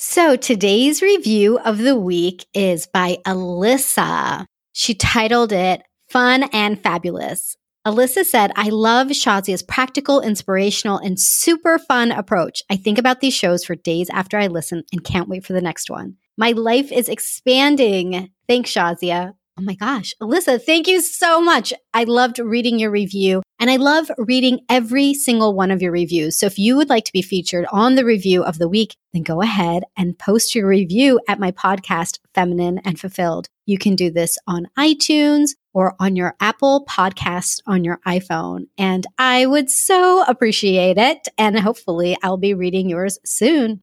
So today's review of the week is by Alyssa. She titled it Fun and Fabulous. Alyssa said, I love Shazia's practical, inspirational, and super fun approach. I think about these shows for days after I listen and can't wait for the next one. My life is expanding. Thanks, Shazia. Oh my gosh. Alyssa, thank you so much. I loved reading your review and I love reading every single one of your reviews. So if you would like to be featured on the review of the week, then go ahead and post your review at my podcast, Feminine and Fulfilled. You can do this on iTunes or on your Apple podcast on your iPhone. And I would so appreciate it. And hopefully I'll be reading yours soon.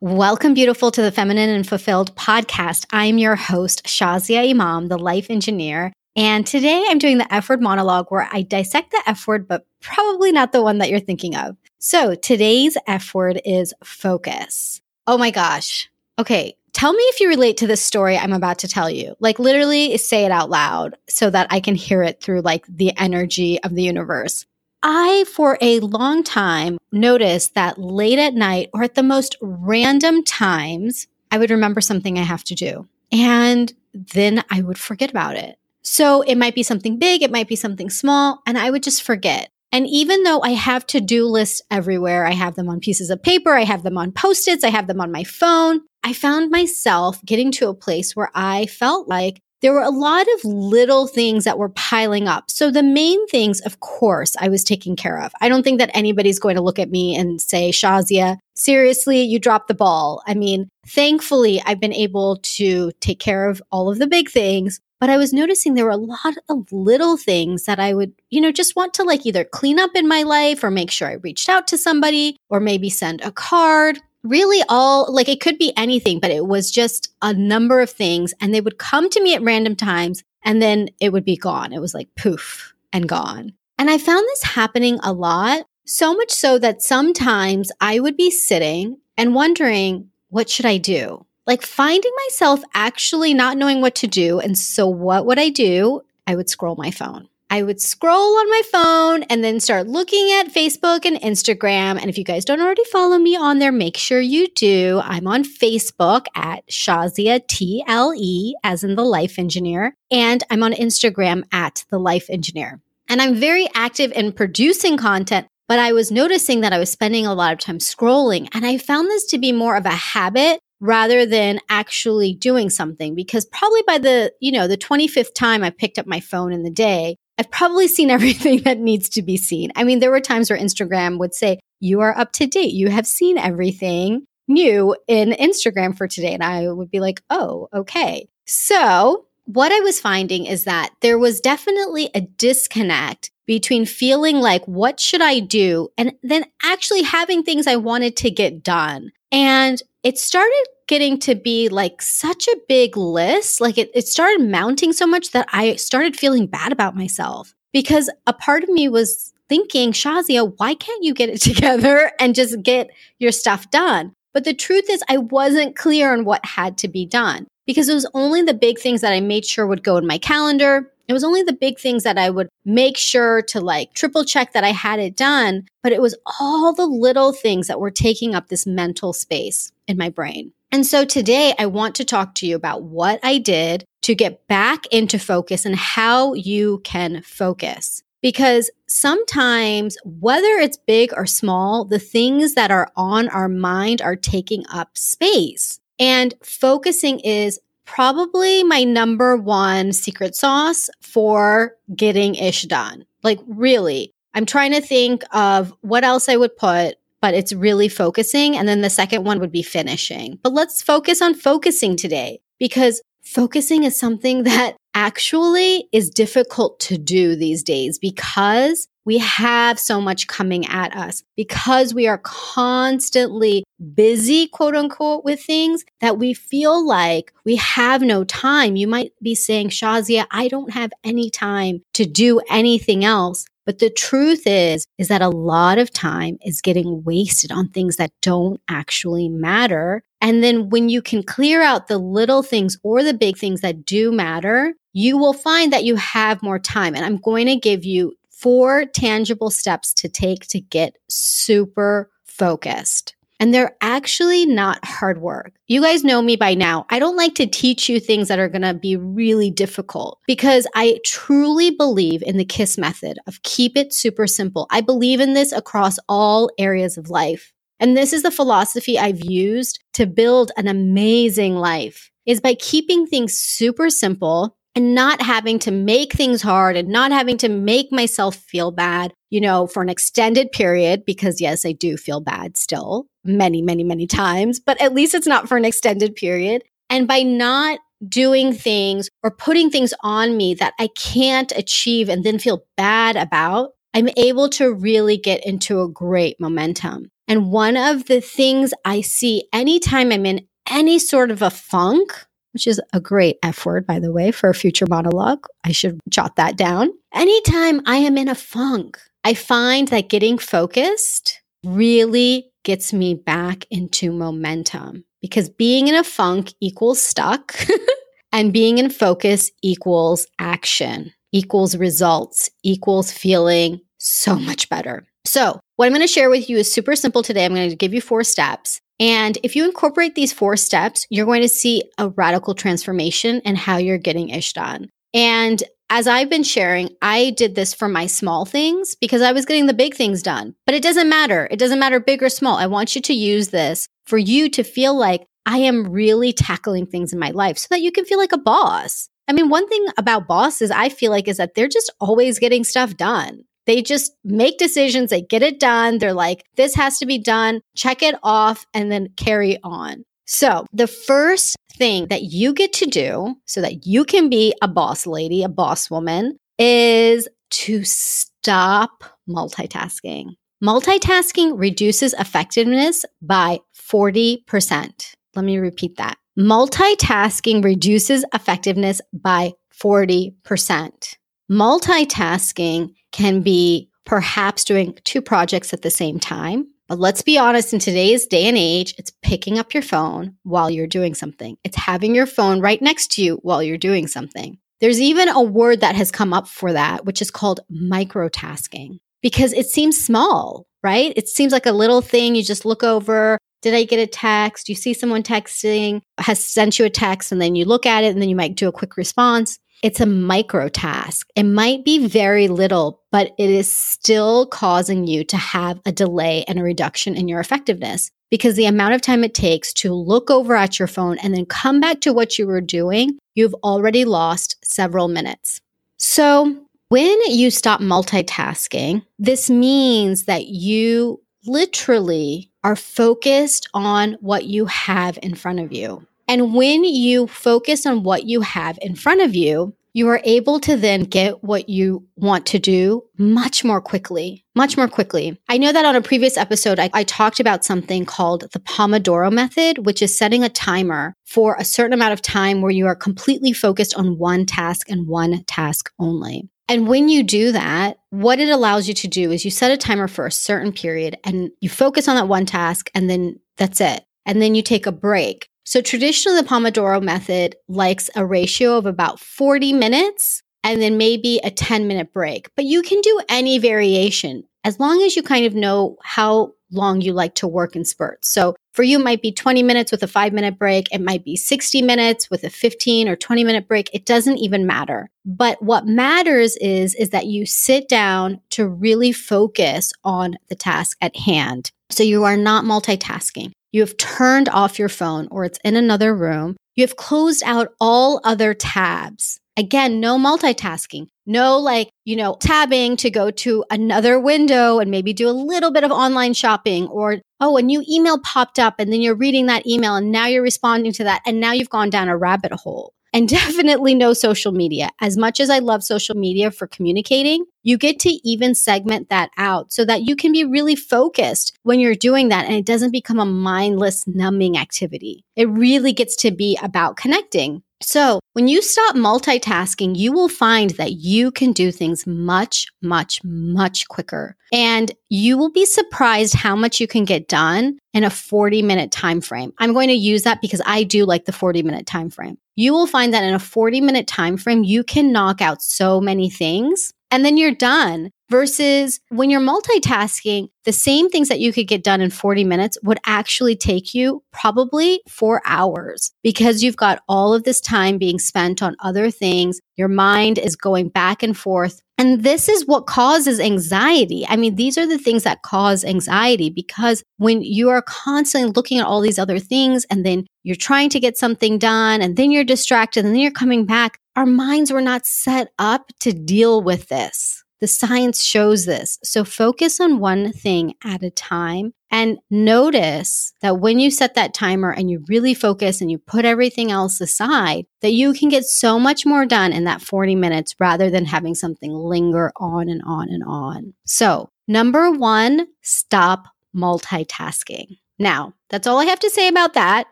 Welcome, beautiful, to the Feminine and Fulfilled podcast. I'm your host, Shazia Imam, the life engineer. And today I'm doing the F word monologue where I dissect the F word, but probably not the one that you're thinking of. So today's F word is focus. Oh my gosh. Okay. Tell me if you relate to this story I'm about to tell you. Like literally say it out loud so that I can hear it through like the energy of the universe. I, for a long time, noticed that late at night or at the most random times, I would remember something I have to do. And then I would forget about it. So it might be something big, it might be something small, and I would just forget. And even though I have to do lists everywhere, I have them on pieces of paper, I have them on post its, I have them on my phone, I found myself getting to a place where I felt like there were a lot of little things that were piling up. So the main things, of course, I was taking care of. I don't think that anybody's going to look at me and say, Shazia, seriously, you dropped the ball. I mean, thankfully, I've been able to take care of all of the big things. But I was noticing there were a lot of little things that I would, you know, just want to like either clean up in my life or make sure I reached out to somebody or maybe send a card really all like it could be anything, but it was just a number of things. And they would come to me at random times and then it would be gone. It was like poof and gone. And I found this happening a lot, so much so that sometimes I would be sitting and wondering, what should I do? Like finding myself actually not knowing what to do. And so what would I do? I would scroll my phone. I would scroll on my phone and then start looking at Facebook and Instagram. And if you guys don't already follow me on there, make sure you do. I'm on Facebook at Shazia TLE, as in the life engineer. And I'm on Instagram at the life engineer. And I'm very active in producing content, but I was noticing that I was spending a lot of time scrolling. And I found this to be more of a habit rather than actually doing something because probably by the, you know, the 25th time I picked up my phone in the day, I've probably seen everything that needs to be seen. I mean, there were times where Instagram would say, You are up to date. You have seen everything new in Instagram for today. And I would be like, Oh, okay. So, what I was finding is that there was definitely a disconnect between feeling like, What should I do? and then actually having things I wanted to get done. And it started getting to be like such a big list. Like it, it started mounting so much that I started feeling bad about myself because a part of me was thinking, Shazia, why can't you get it together and just get your stuff done? But the truth is, I wasn't clear on what had to be done because it was only the big things that I made sure would go in my calendar. It was only the big things that I would make sure to like triple check that I had it done. But it was all the little things that were taking up this mental space in my brain. And so today I want to talk to you about what I did to get back into focus and how you can focus. Because sometimes, whether it's big or small, the things that are on our mind are taking up space. And focusing is probably my number one secret sauce for getting ish done. Like, really, I'm trying to think of what else I would put but it's really focusing. And then the second one would be finishing. But let's focus on focusing today because focusing is something that actually is difficult to do these days because we have so much coming at us because we are constantly busy, quote unquote, with things that we feel like we have no time. You might be saying, Shazia, I don't have any time to do anything else. But the truth is, is that a lot of time is getting wasted on things that don't actually matter. And then when you can clear out the little things or the big things that do matter, you will find that you have more time. And I'm going to give you four tangible steps to take to get super focused. and they're actually not hard work. You guys know me by now. I don't like to teach you things that are going to be really difficult because I truly believe in the KISS method of keep it super simple. I believe in this across all areas of life. And this is the philosophy I've used to build an amazing life is by keeping things super simple and not having to make things hard and not having to make myself feel bad, you know, for an extended period, because yes, I do feel bad still many, many, many times, but at least it's not for an extended period. And by not doing things or putting things on me that I can't achieve and then feel bad about, I'm able to really get into a great momentum. And one of the things I see anytime I'm in any sort of a funk, which is a great F word, by the way, for a future monologue. I should jot that down. Anytime I am in a funk, I find that getting focused really gets me back into momentum because being in a funk equals stuck and being in focus equals action, equals results, equals feeling so much better. So, what I'm going to share with you is super simple today. I'm going to give you four steps. And if you incorporate these four steps, you're going to see a radical transformation in how you're getting ish done. And as I've been sharing, I did this for my small things because I was getting the big things done. But it doesn't matter. It doesn't matter big or small. I want you to use this for you to feel like I am really tackling things in my life so that you can feel like a boss. I mean, one thing about bosses I feel like is that they're just always getting stuff done. They just make decisions, they get it done. They're like, this has to be done, check it off, and then carry on. So, the first thing that you get to do so that you can be a boss lady, a boss woman, is to stop multitasking. Multitasking reduces effectiveness by 40%. Let me repeat that. Multitasking reduces effectiveness by 40%. Multitasking can be perhaps doing two projects at the same time. But let's be honest, in today's day and age, it's picking up your phone while you're doing something. It's having your phone right next to you while you're doing something. There's even a word that has come up for that, which is called microtasking because it seems small, right? It seems like a little thing you just look over. Did I get a text? You see someone texting, has sent you a text, and then you look at it and then you might do a quick response. It's a micro task. It might be very little, but it is still causing you to have a delay and a reduction in your effectiveness because the amount of time it takes to look over at your phone and then come back to what you were doing, you've already lost several minutes. So, when you stop multitasking, this means that you literally are focused on what you have in front of you. And when you focus on what you have in front of you, you are able to then get what you want to do much more quickly, much more quickly. I know that on a previous episode, I, I, talked about something called the Pomodoro method, which is setting a timer for a certain amount of time where you are completely focused on one task and one task only. And when you do that, what it allows you to do is you set a timer for a certain period and you focus on that one task and then that's it. And then you take a break so traditionally, the Pomodoro method likes a ratio of about 40 minutes and then maybe a 10 minute break. But you can do any variation as long as you kind of know how long you like to work in spurts. So for you, it might be 20 minutes with a five minute break. It might be 60 minutes with a 15 or 20 minute break. It doesn't even matter. But what matters is, is that you sit down to really focus on the task at hand. So you are not multitasking. You have turned off your phone or it's in another room. You have closed out all other tabs. Again, no multitasking, no like, you know, tabbing to go to another window and maybe do a little bit of online shopping or, oh, a new email popped up and then you're reading that email and now you're responding to that. And now you've gone down a rabbit hole and definitely no social media. As much as I love social media for communicating, you get to even segment that out so that you can be really focused when you're doing that and it doesn't become a mindless, numbing activity. It really gets to be about connecting. So, when you stop multitasking, you will find that you can do things much, much, much quicker. And you will be surprised how much you can get done in a 40 minute time frame. I'm going to use that because I do like the 40 minute time frame. You will find that in a 40 minute time frame, you can knock out so many things and then you're done versus when you're multitasking, the same things that you could get done in 40 minutes would actually take you probably four hours because you've got all of this time being spent on other things. Your mind is going back and forth. And this is what causes anxiety. I mean, these are the things that cause anxiety because when you are constantly looking at all these other things and then you're trying to get something done and then you're distracted and then you're coming back, our minds were not set up to deal with this. The science shows this. So focus on one thing at a time and notice that when you set that timer and you really focus and you put everything else aside, that you can get so much more done in that 40 minutes rather than having something linger on and on and on. So, number one, stop multitasking. Now, that's all I have to say about that,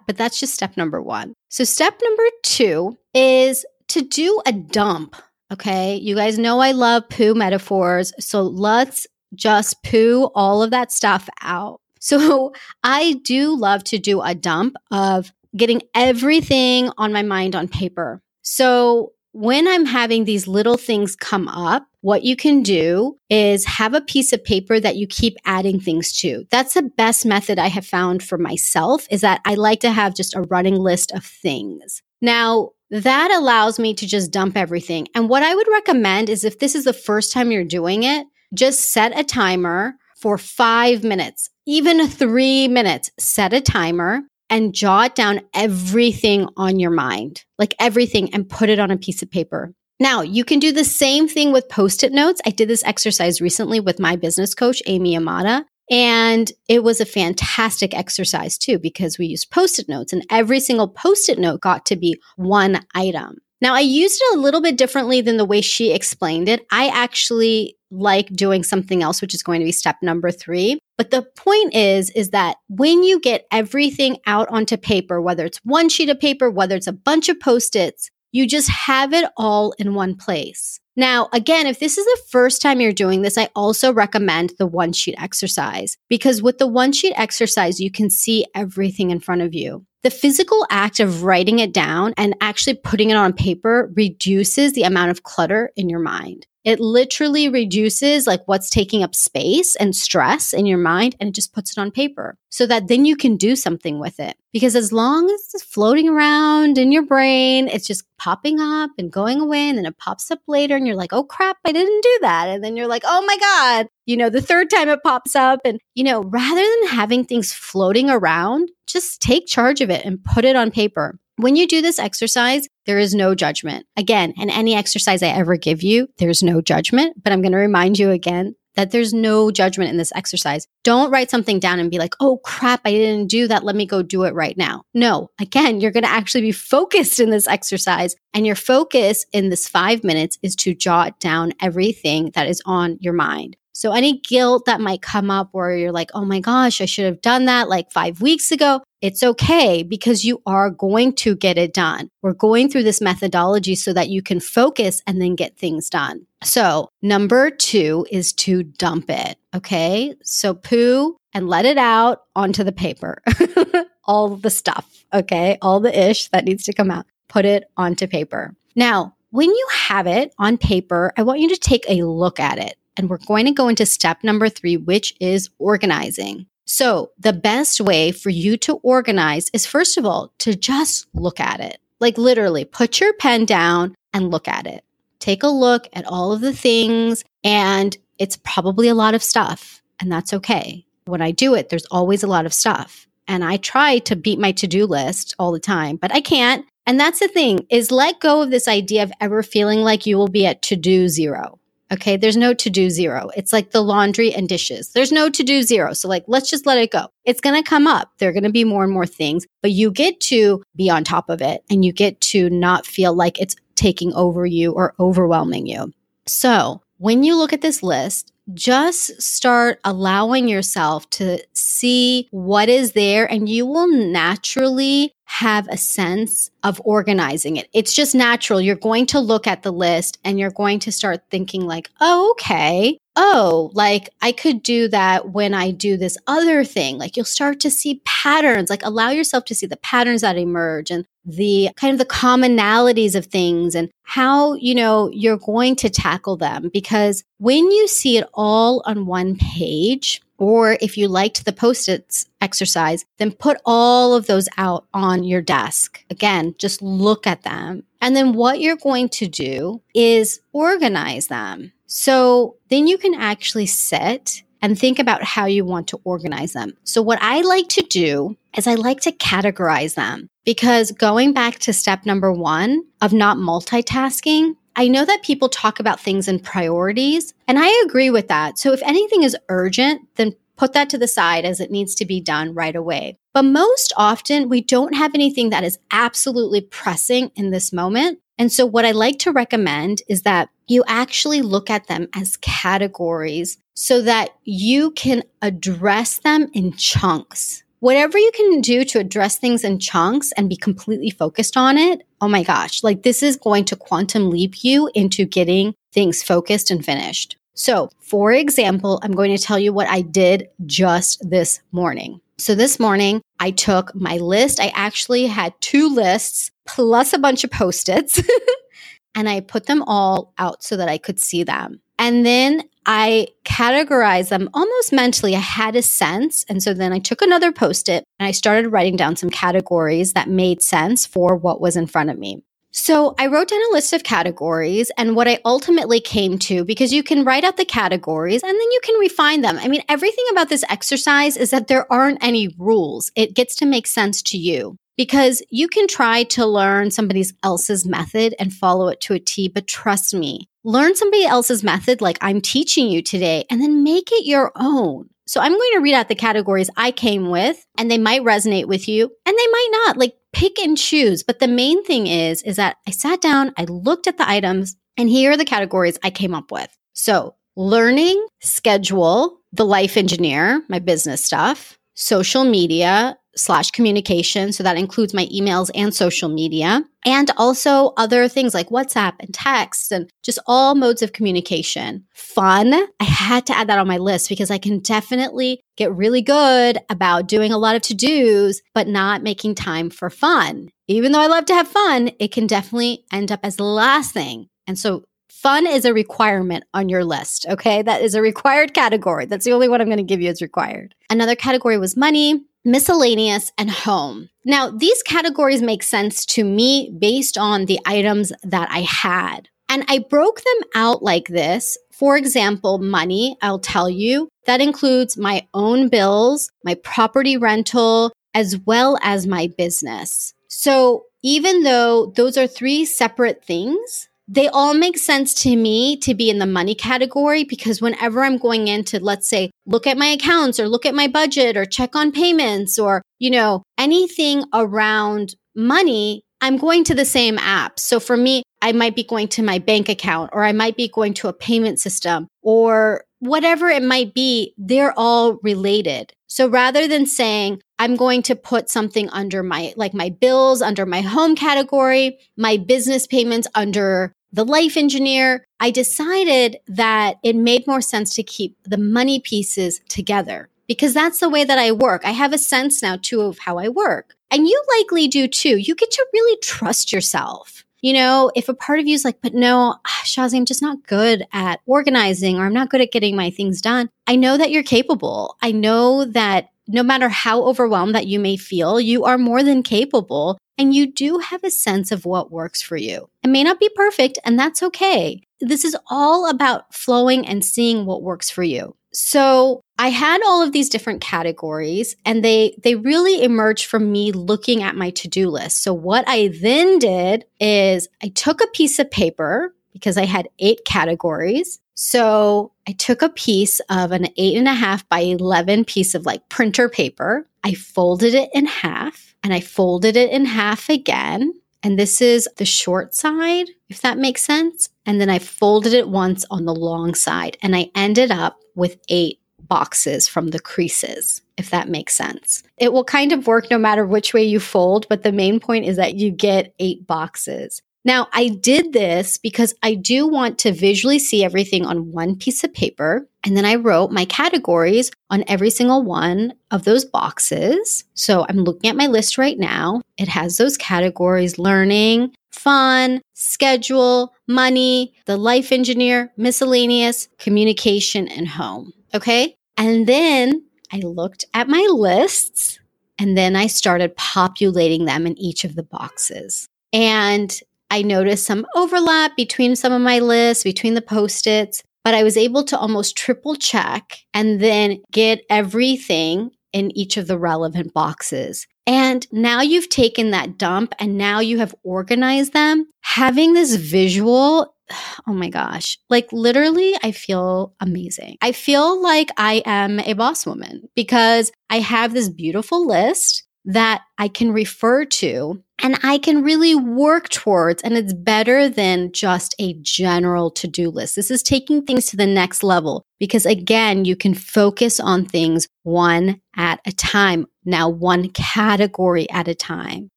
but that's just step number one. So, step number two is to do a dump Okay. You guys know I love poo metaphors. So let's just poo all of that stuff out. So I do love to do a dump of getting everything on my mind on paper. So when I'm having these little things come up, what you can do is have a piece of paper that you keep adding things to. That's the best method I have found for myself is that I like to have just a running list of things. Now, that allows me to just dump everything. And what I would recommend is if this is the first time you're doing it, just set a timer for five minutes, even three minutes. Set a timer and jot down everything on your mind, like everything, and put it on a piece of paper. Now, you can do the same thing with post it notes. I did this exercise recently with my business coach, Amy Amata. And it was a fantastic exercise too, because we used post it notes and every single post it note got to be one item. Now, I used it a little bit differently than the way she explained it. I actually like doing something else, which is going to be step number three. But the point is, is that when you get everything out onto paper, whether it's one sheet of paper, whether it's a bunch of post its, you just have it all in one place. Now, again, if this is the first time you're doing this, I also recommend the one sheet exercise because with the one sheet exercise, you can see everything in front of you. The physical act of writing it down and actually putting it on paper reduces the amount of clutter in your mind. It literally reduces like what's taking up space and stress in your mind and it just puts it on paper so that then you can do something with it. Because as long as it's floating around in your brain, it's just popping up and going away and then it pops up later and you're like, "Oh crap, I didn't do that." And then you're like, "Oh my god." You know, the third time it pops up and you know, rather than having things floating around, just take charge of it and put it on paper. When you do this exercise, there is no judgment. Again, in any exercise I ever give you, there's no judgment, but I'm going to remind you again that there's no judgment in this exercise. Don't write something down and be like, oh crap, I didn't do that. Let me go do it right now. No, again, you're going to actually be focused in this exercise. And your focus in this five minutes is to jot down everything that is on your mind. So any guilt that might come up where you're like, oh my gosh, I should have done that like five weeks ago. It's okay because you are going to get it done. We're going through this methodology so that you can focus and then get things done. So number two is to dump it. Okay. So poo and let it out onto the paper. all the stuff. Okay. All the ish that needs to come out. Put it onto paper. Now, when you have it on paper, I want you to take a look at it. And we're going to go into step number three, which is organizing. So, the best way for you to organize is first of all, to just look at it. Like literally, put your pen down and look at it. Take a look at all of the things, and it's probably a lot of stuff, and that's okay. When I do it, there's always a lot of stuff. And I try to beat my to do list all the time, but I can't. And that's the thing is let go of this idea of ever feeling like you will be at to do zero. Okay. There's no to do zero. It's like the laundry and dishes. There's no to do zero. So like, let's just let it go. It's going to come up. There are going to be more and more things, but you get to be on top of it and you get to not feel like it's taking over you or overwhelming you. So when you look at this list, just start allowing yourself to see what is there and you will naturally have a sense of organizing it. It's just natural. You're going to look at the list and you're going to start thinking, like, oh, okay. Oh, like I could do that when I do this other thing. Like you'll start to see patterns, like allow yourself to see the patterns that emerge and the kind of the commonalities of things and how, you know, you're going to tackle them. Because when you see it all on one page, or if you liked the post its exercise, then put all of those out on your desk. Again, just look at them. And then what you're going to do is organize them. So then you can actually sit and think about how you want to organize them. So, what I like to do is I like to categorize them because going back to step number one of not multitasking, I know that people talk about things in priorities, and I agree with that. So, if anything is urgent, then put that to the side as it needs to be done right away. But most often, we don't have anything that is absolutely pressing in this moment. And so, what I like to recommend is that you actually look at them as categories so that you can address them in chunks. Whatever you can do to address things in chunks and be completely focused on it, oh my gosh, like this is going to quantum leap you into getting things focused and finished. So, for example, I'm going to tell you what I did just this morning. So, this morning, I took my list. I actually had two lists plus a bunch of post its, and I put them all out so that I could see them. And then I categorized them almost mentally. I had a sense. And so then I took another post it and I started writing down some categories that made sense for what was in front of me. So I wrote down a list of categories and what I ultimately came to because you can write out the categories and then you can refine them. I mean, everything about this exercise is that there aren't any rules. It gets to make sense to you because you can try to learn somebody else's method and follow it to a T, but trust me, learn somebody else's method like I'm teaching you today and then make it your own. So I'm going to read out the categories I came with and they might resonate with you and they might not. Like pick and choose. But the main thing is is that I sat down, I looked at the items and here are the categories I came up with. So, learning, schedule, the life engineer, my business stuff, social media, slash communication. So that includes my emails and social media, and also other things like WhatsApp and text and just all modes of communication. Fun. I had to add that on my list because I can definitely get really good about doing a lot of to dos, but not making time for fun. Even though I love to have fun, it can definitely end up as the last thing. And so Fun is a requirement on your list. Okay. That is a required category. That's the only one I'm going to give you as required. Another category was money miscellaneous, and home. Now, these categories make sense to me based on the items that I had. And I broke them out like this. For example, money, I'll tell you, that includes my own bills, my property rental, as well as my business. So even though those are three separate things, they all make sense to me to be in the money category because whenever I'm going in to, let's say, look at my accounts or look at my budget or check on payments or, you know, anything around money, I'm going to the same app. So for me, I might be going to my bank account or I might be going to a payment system or whatever it might be, they're all related. So rather than saying, I'm going to put something under my, like my bills under my home category, my business payments under the life engineer, I decided that it made more sense to keep the money pieces together because that's the way that I work. I have a sense now too of how I work. And you likely do too. You get to really trust yourself. You know, if a part of you is like, but no, Shazi, I'm just not good at organizing or I'm not good at getting my things done. I know that you're capable. I know that no matter how overwhelmed that you may feel, you are more than capable and you do have a sense of what works for you. It may not be perfect, and that's okay. This is all about flowing and seeing what works for you. So I had all of these different categories and they they really emerged from me looking at my to-do list. So what I then did is I took a piece of paper because I had eight categories. So I took a piece of an eight and a half by 11 piece of like printer paper. I folded it in half and I folded it in half again. And this is the short side, if that makes sense. And then I folded it once on the long side and I ended up with eight boxes from the creases, if that makes sense. It will kind of work no matter which way you fold, but the main point is that you get eight boxes. Now, I did this because I do want to visually see everything on one piece of paper. And then I wrote my categories on every single one of those boxes. So I'm looking at my list right now. It has those categories learning, fun, schedule, money, the life engineer, miscellaneous, communication, and home. Okay. And then I looked at my lists and then I started populating them in each of the boxes. And I noticed some overlap between some of my lists, between the post its, but I was able to almost triple check and then get everything in each of the relevant boxes. And now you've taken that dump and now you have organized them. Having this visual, oh my gosh, like literally, I feel amazing. I feel like I am a boss woman because I have this beautiful list that I can refer to and I can really work towards. And it's better than just a general to do list. This is taking things to the next level because again, you can focus on things one at a time. Now, one category at a time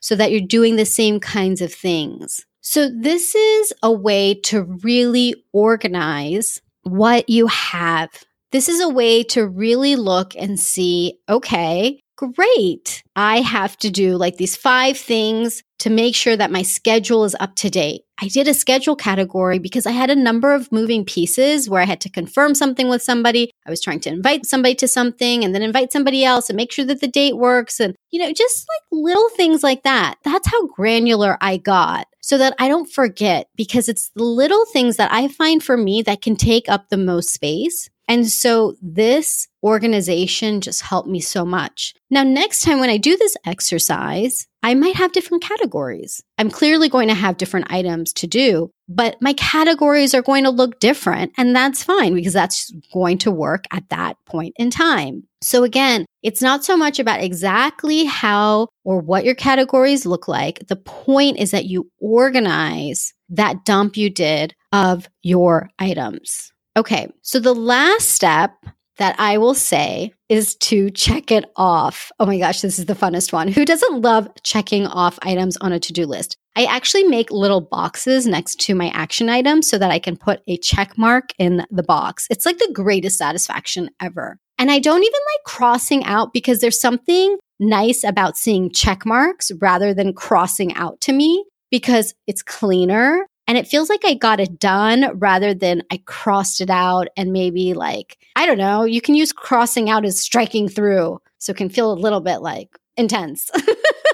so that you're doing the same kinds of things. So this is a way to really organize what you have. This is a way to really look and see, okay, great. I have to do like these five things to make sure that my schedule is up to date. I did a schedule category because I had a number of moving pieces where I had to confirm something with somebody. I was trying to invite somebody to something and then invite somebody else and make sure that the date works. And, you know, just like little things like that. That's how granular I got so that I don't forget because it's the little things that I find for me that can take up the most space and so this organization just helped me so much. Now, next time when I do this exercise, I might have different categories. I'm clearly going to have different items to do, but my categories are going to look different. And that's fine because that's going to work at that point in time. So again, it's not so much about exactly how or what your categories look like. The point is that you organize that dump you did of your items. Okay, so the last step that I will say is to check it off. Oh my gosh, this is the funnest one. Who doesn't love checking off items on a to do list? I actually make little boxes next to my action items so that I can put a check mark in the box. It's like the greatest satisfaction ever. And I don't even like crossing out because there's something nice about seeing check marks rather than crossing out to me because it's cleaner and it feels like I got it done rather than I crossed it out and maybe like, I don't know, you can use crossing out as striking through. So it can feel a little bit like intense.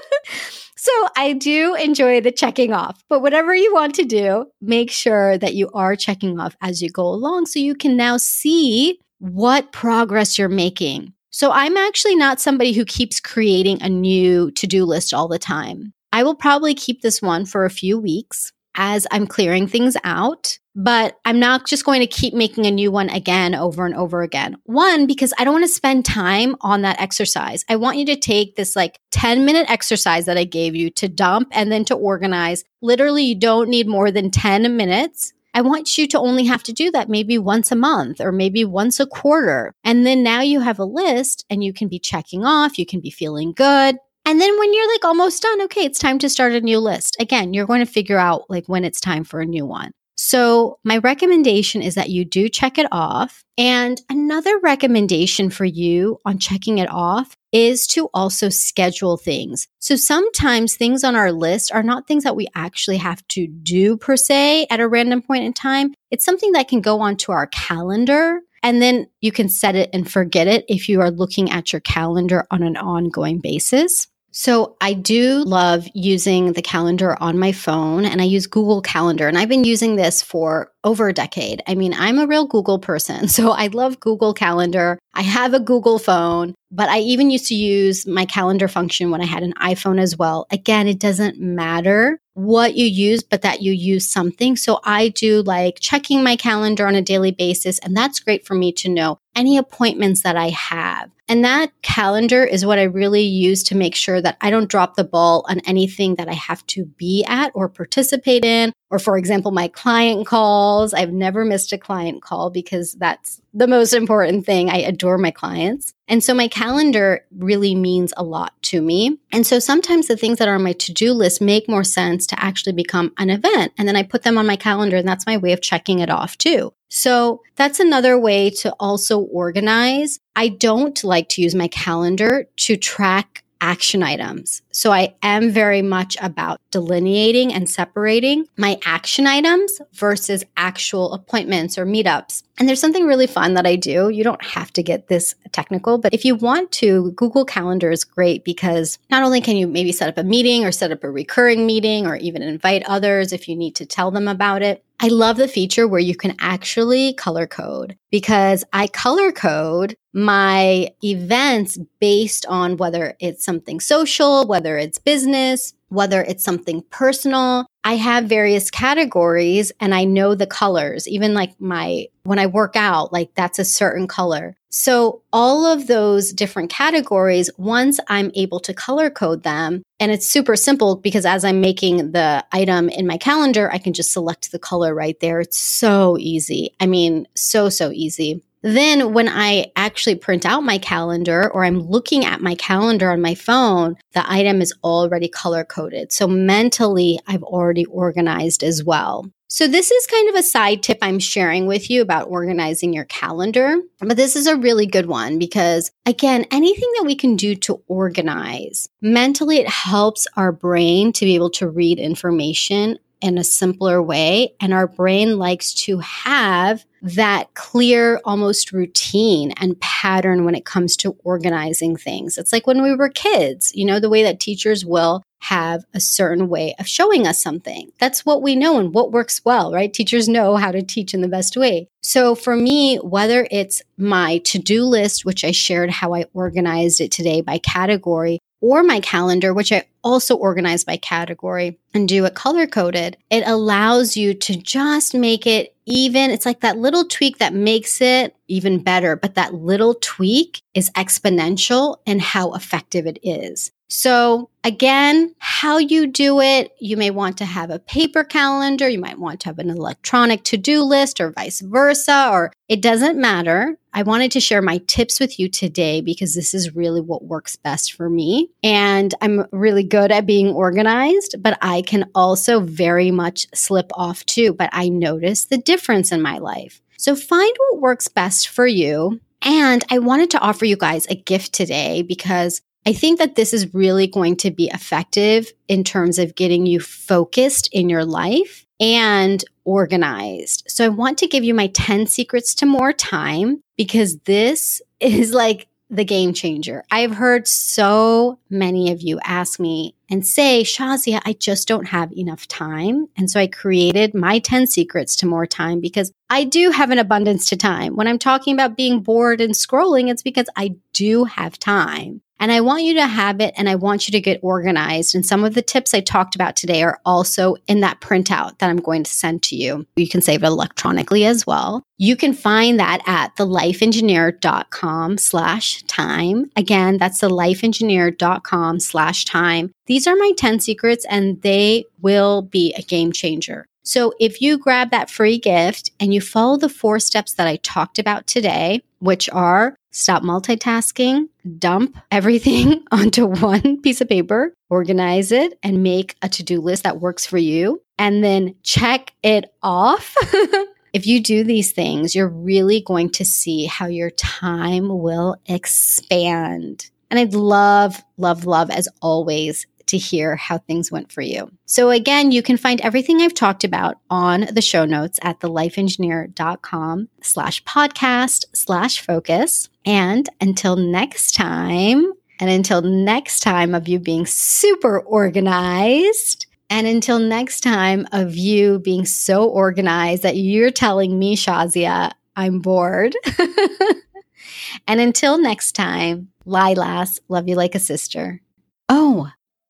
so I do enjoy the checking off, but whatever you want to do, make sure that you are checking off as you go along so you can now see what progress you're making. So I'm actually not somebody who keeps creating a new to do list all the time. I will probably keep this one for a few weeks as I'm clearing things out. But I'm not just going to keep making a new one again over and over again. One, because I don't want to spend time on that exercise. I want you to take this like 10 minute exercise that I gave you to dump and then to organize. Literally, you don't need more than 10 minutes. I want you to only have to do that maybe once a month or maybe once a quarter. And then now you have a list and you can be checking off, you can be feeling good. And then when you're like almost done, okay, it's time to start a new list. Again, you're going to figure out like when it's time for a new one. So, my recommendation is that you do check it off. And another recommendation for you on checking it off is to also schedule things. So, sometimes things on our list are not things that we actually have to do per se at a random point in time. It's something that can go onto our calendar and then you can set it and forget it if you are looking at your calendar on an ongoing basis. So I do love using the calendar on my phone and I use Google Calendar and I've been using this for over a decade. I mean, I'm a real Google person, so I love Google Calendar. I have a Google phone, but I even used to use my calendar function when I had an iPhone as well. Again, it doesn't matter what you use, but that you use something. So I do like checking my calendar on a daily basis. And that's great for me to know any appointments that I have. And that calendar is what I really use to make sure that I don't drop the ball on anything that I have to be at or participate in Or, for example, my client calls. I've never missed a client call because that's the most important thing. I adore my clients. And so my calendar really means a lot to me. And so sometimes the things that are on my to do list make more sense to actually become an event. And then I put them on my calendar, and that's my way of checking it off too. So that's another way to also organize. I don't like to use my calendar to track action items. So I am very much about delineating and separating my action items versus actual appointments or meetups. And there's something really fun that I do. You don't have to get this technical, but if you want to, Google Calendar is great because not only can you maybe set up a meeting or set up a recurring meeting or even invite others if you need to tell them about it, I love the feature where you can actually color code because I color code my events based on whether it's something social, whether it's business, whether it's something personal. I have various categories and I know the colors, even like my, when I work out, like that's a certain color. So all of those different categories, once I'm able to color code them, and it's super simple because as I'm making the item in my calendar, I can just select the color right there. It's so easy. I mean, so, so easy. Then when I actually print out my calendar or I'm looking at my calendar on my phone, the item is already color coded. So mentally, I've already organized as well. So this is kind of a side tip I'm sharing with you about organizing your calendar. But this is a really good one because again, anything that we can do to organize mentally, it helps our brain to be able to read information in a simpler way. And our brain likes to have that clear, almost routine and pattern when it comes to organizing things. It's like when we were kids, you know, the way that teachers will have a certain way of showing us something. That's what we know and what works well, right? Teachers know how to teach in the best way. So for me, whether it's my to do list, which I shared how I organized it today by category, or my calendar, which I also organize by category and do it color coded, it allows you to just make it even. It's like that little tweak that makes it even better, but that little tweak is exponential in how effective it is. So again, how you do it, you may want to have a paper calendar, you might want to have an electronic to-do list or vice versa, or it doesn't matter. I wanted to share my tips with you today because this is really what works best for me. And I'm really good at being organized, but I can also very much slip off too. But I notice the difference in my life. So find what works best for you. And I wanted to offer you guys a gift today because I think that this is really going to be effective in terms of getting you focused in your life and organized. So I want to give you my 10 secrets to more time because this is like the game changer. I've heard so many of you ask me and say, Shazia, I just don't have enough time. And so I created my 10 secrets to more time because I do have an abundance to time. When I'm talking about being bored and scrolling, it's because I do have time. And I want you to have it and I want you to get organized. And some of the tips I talked about today are also in that printout that I'm going to send to you. You can save it electronically as well. You can find that at thelifeengineer.com slash time. Again, that's thelifeengineer.com slash time. These are my 10 secrets and they will be a game changer. So if you grab that free gift and you follow the four steps that I talked about today, which are stop multitasking, dump everything onto one piece of paper, organize it, and make a to do list that works for you, and then check it off. if you do these things, you're really going to see how your time will expand. And I'd love, love, love, as always, to hear how things went for you. So again, you can find everything I've talked about on the show notes at thelifeengineer.com slash podcast slash focus. And until next time, and until next time of you being super organized, and until next time of you being so organized that you're telling me, Shazia, I'm bored. and until next time, Lilas, love you like a sister. Oh,